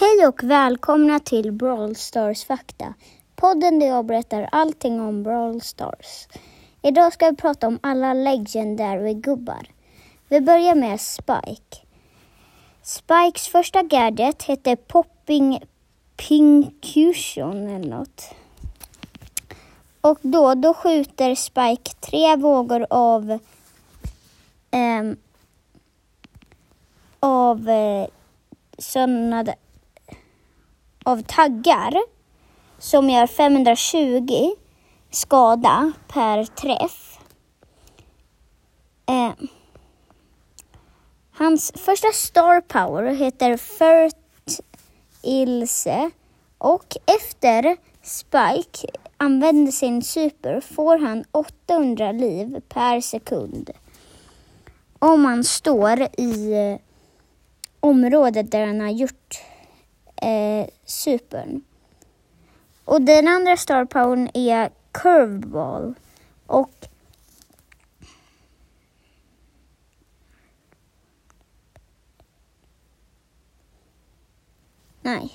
Hej och välkomna till Brawl Stars fakta. Podden där jag berättar allting om Brawl Stars. Idag ska vi prata om alla Legendary-gubbar. Vi börjar med Spike. Spikes första gadget heter Popping Pincution eller något. Och då, då skjuter Spike tre vågor av ehm, av eh, sådana av taggar som gör 520 skada per träff. Eh, hans första star power heter Furt Ilse och efter Spike använder sin super får han 800 liv per sekund. Om han står i eh, området där han har gjort eh, supern. Och den andra star powern är curveball. Och Nej,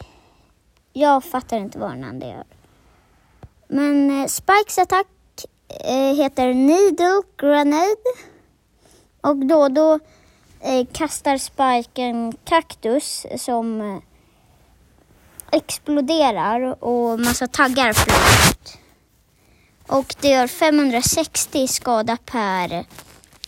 jag fattar inte vad den andra gör. Men eh, Spikes attack eh, heter Needle Grenade. Och då och då eh, kastar Spike en kaktus som eh, exploderar och massa taggar flyger ut. Och det gör 560 skada per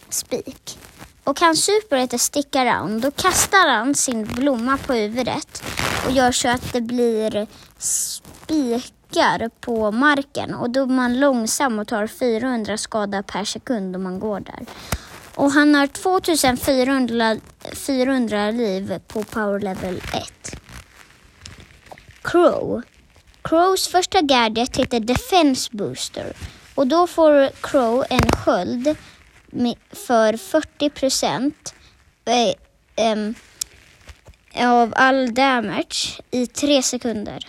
spik. Och hans super heter Stick Around. Då kastar han sin blomma på huvudet och gör så att det blir spikar på marken. Och då är man långsam och tar 400 skada per sekund om man går där. Och han har 2400 400 liv på power level 1. Crow. Crows första gadget heter Defense Booster och då får Crow en sköld för 40 procent eh, av all damage i tre sekunder.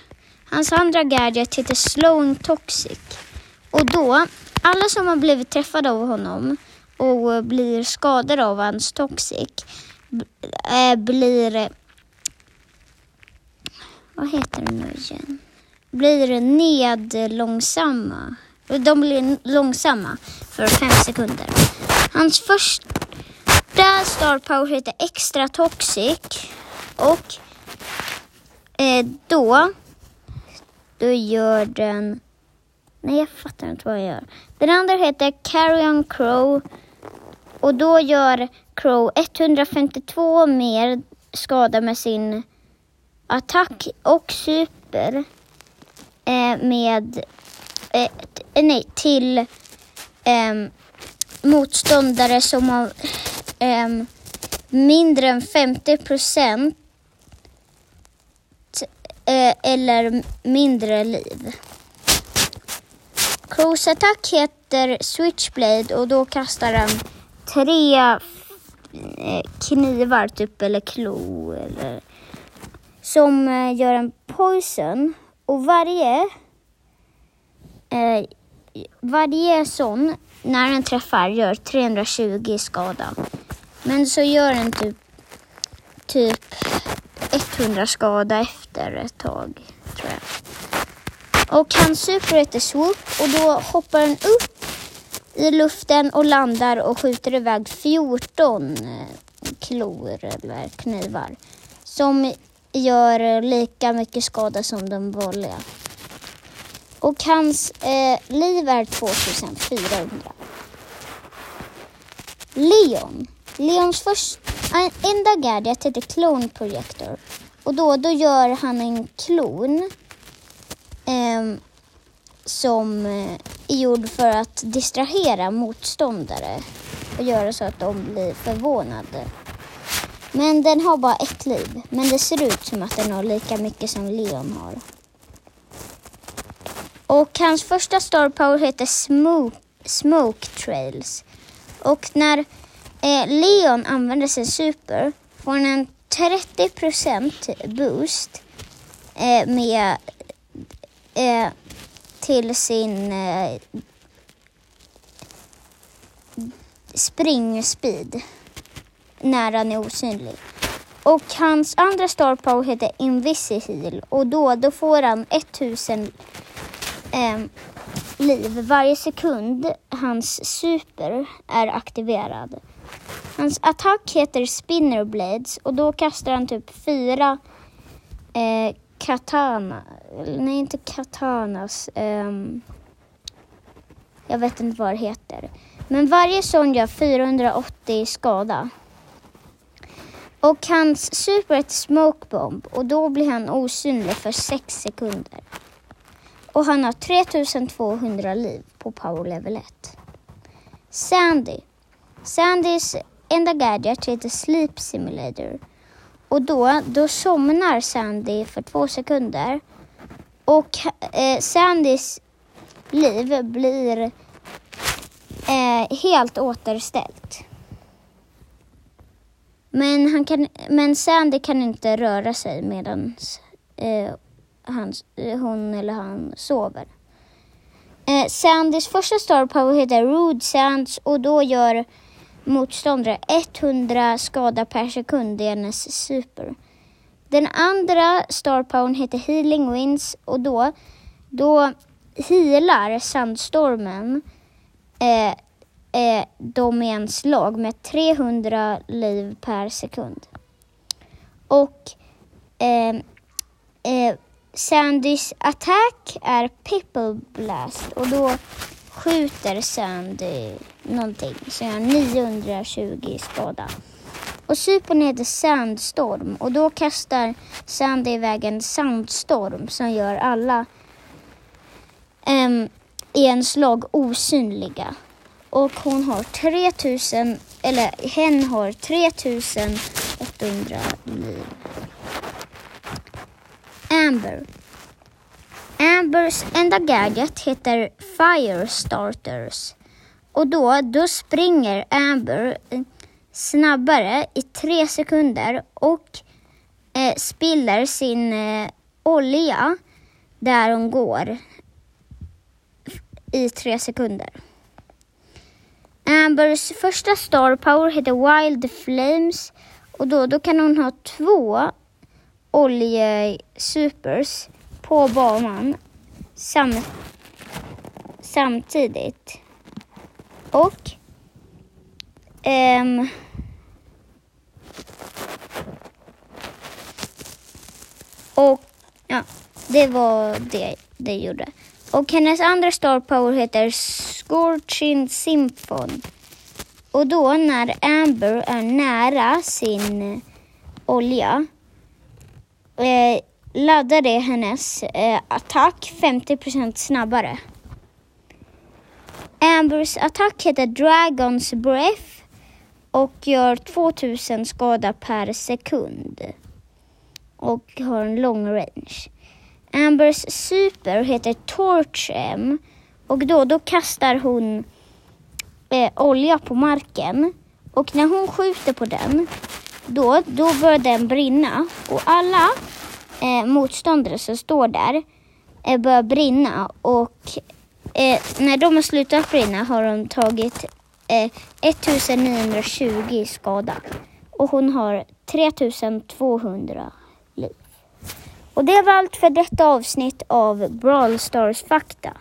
Hans andra gadget heter Slowing Toxic och då, alla som har blivit träffade av honom och blir skadade av hans Toxic eh, blir vad heter det nu igen? Blir nedlångsamma. De blir långsamma för fem sekunder. Hans första star power heter extra toxic och eh, då, då gör den Nej, jag fattar inte vad jag gör. Den andra heter Carrion Crow och då gör Crow 152 mer skada med sin attack och super eh, med eh, nej, till eh, motståndare som har eh, mindre än 50 procent eh, eller mindre liv. Crows attack heter Switchblade och då kastar den tre eh, knivar typ eller klo eller som eh, gör en poison och varje eh, varje sån, när den träffar, gör 320 skada. Men så gör den typ, typ 100 skada efter ett tag, tror jag. Och han super heter Swoop och då hoppar den upp i luften och landar och skjuter iväg 14 eh, klor eller knivar. Som gör eh, lika mycket skada som den vanliga. Och hans eh, liv är 2400. Leon. Leons första, eh, enda gadget heter Clone Projector. Och då, då gör han en klon ehm, eh, som är gjord för att distrahera motståndare och göra så att de blir förvånade. Men den har bara ett liv. Men det ser ut som att den har lika mycket som Leon har. Och hans första star power heter Smoke, smoke Trails. Och när eh, Leon använder sin super får han en 30% boost eh, med eh, till sin eh, spring speed när han är osynlig. Och hans andra star power heter Invisiheal och då, då får han 1000 eh, liv varje sekund hans super är aktiverad. Hans attack heter Spinner Blades och då kastar han typ fyra eh, katana, nej inte katanas, eh, jag vet inte vad det heter. Men varje sån gör 480 skada. Och hans super är Smoke Bomb och då blir han osynlig för 6 sekunder. Och han har 3200 liv på power level 1. Sandy. Sandys enda gadget heter Sleep Simulator. Och då, då somnar Sandy för två sekunder. Och eh, Sandys liv blir eh, helt återställt. Men, han kan, men Sandy kan inte röra sig medan eh, han, eh, hon eller han sover. Eh, Sandys första star power heter Rude Sands och då gör motståndare 100 skada per sekund i hennes super. Den andra star powern heter Healing Winds och då, då healar sandstormen eh, eh, dem i en slag med 300 liv per sekund. Och eh, eh, Sandys attack är Pipple Blast och då skjuter Sandy någonting som gör 920 skada. Och supern heter Sandstorm och då kastar Sandy iväg en sandstorm som gör alla um, i en slag osynliga. Och hon har 3000, eller hen har 3800 liv. Amber. Ambers enda gadget heter Firestarters. Och då, då springer Amber eh, snabbare i tre sekunder och eh, spiller sin eh, olja där hon går i tre sekunder. Ambers första star power heter Wild Flames och då, då kan hon ha två oljesupers på banan sam, samtidigt. Och um, och ja, det var det det gjorde. Och hennes andra star power heter Scorching Symphon. Och då när Amber är nära sin eh, olja eh, laddar det hennes eh, attack 50% snabbare. Ambers attack heter Dragons Breath och gör 2000 skada per sekund och har en lång range. Ambers super heter Torch M och då, då kastar hon eh, olja på marken och när hon skjuter på den då, då börjar den brinna och alla eh, motståndare som står där eh, börjar brinna och eh, när de har slutat brinna har de tagit eh, 1920 skada och hon har 3200 liv. Och det var allt för detta avsnitt av Brawl Stars fakta.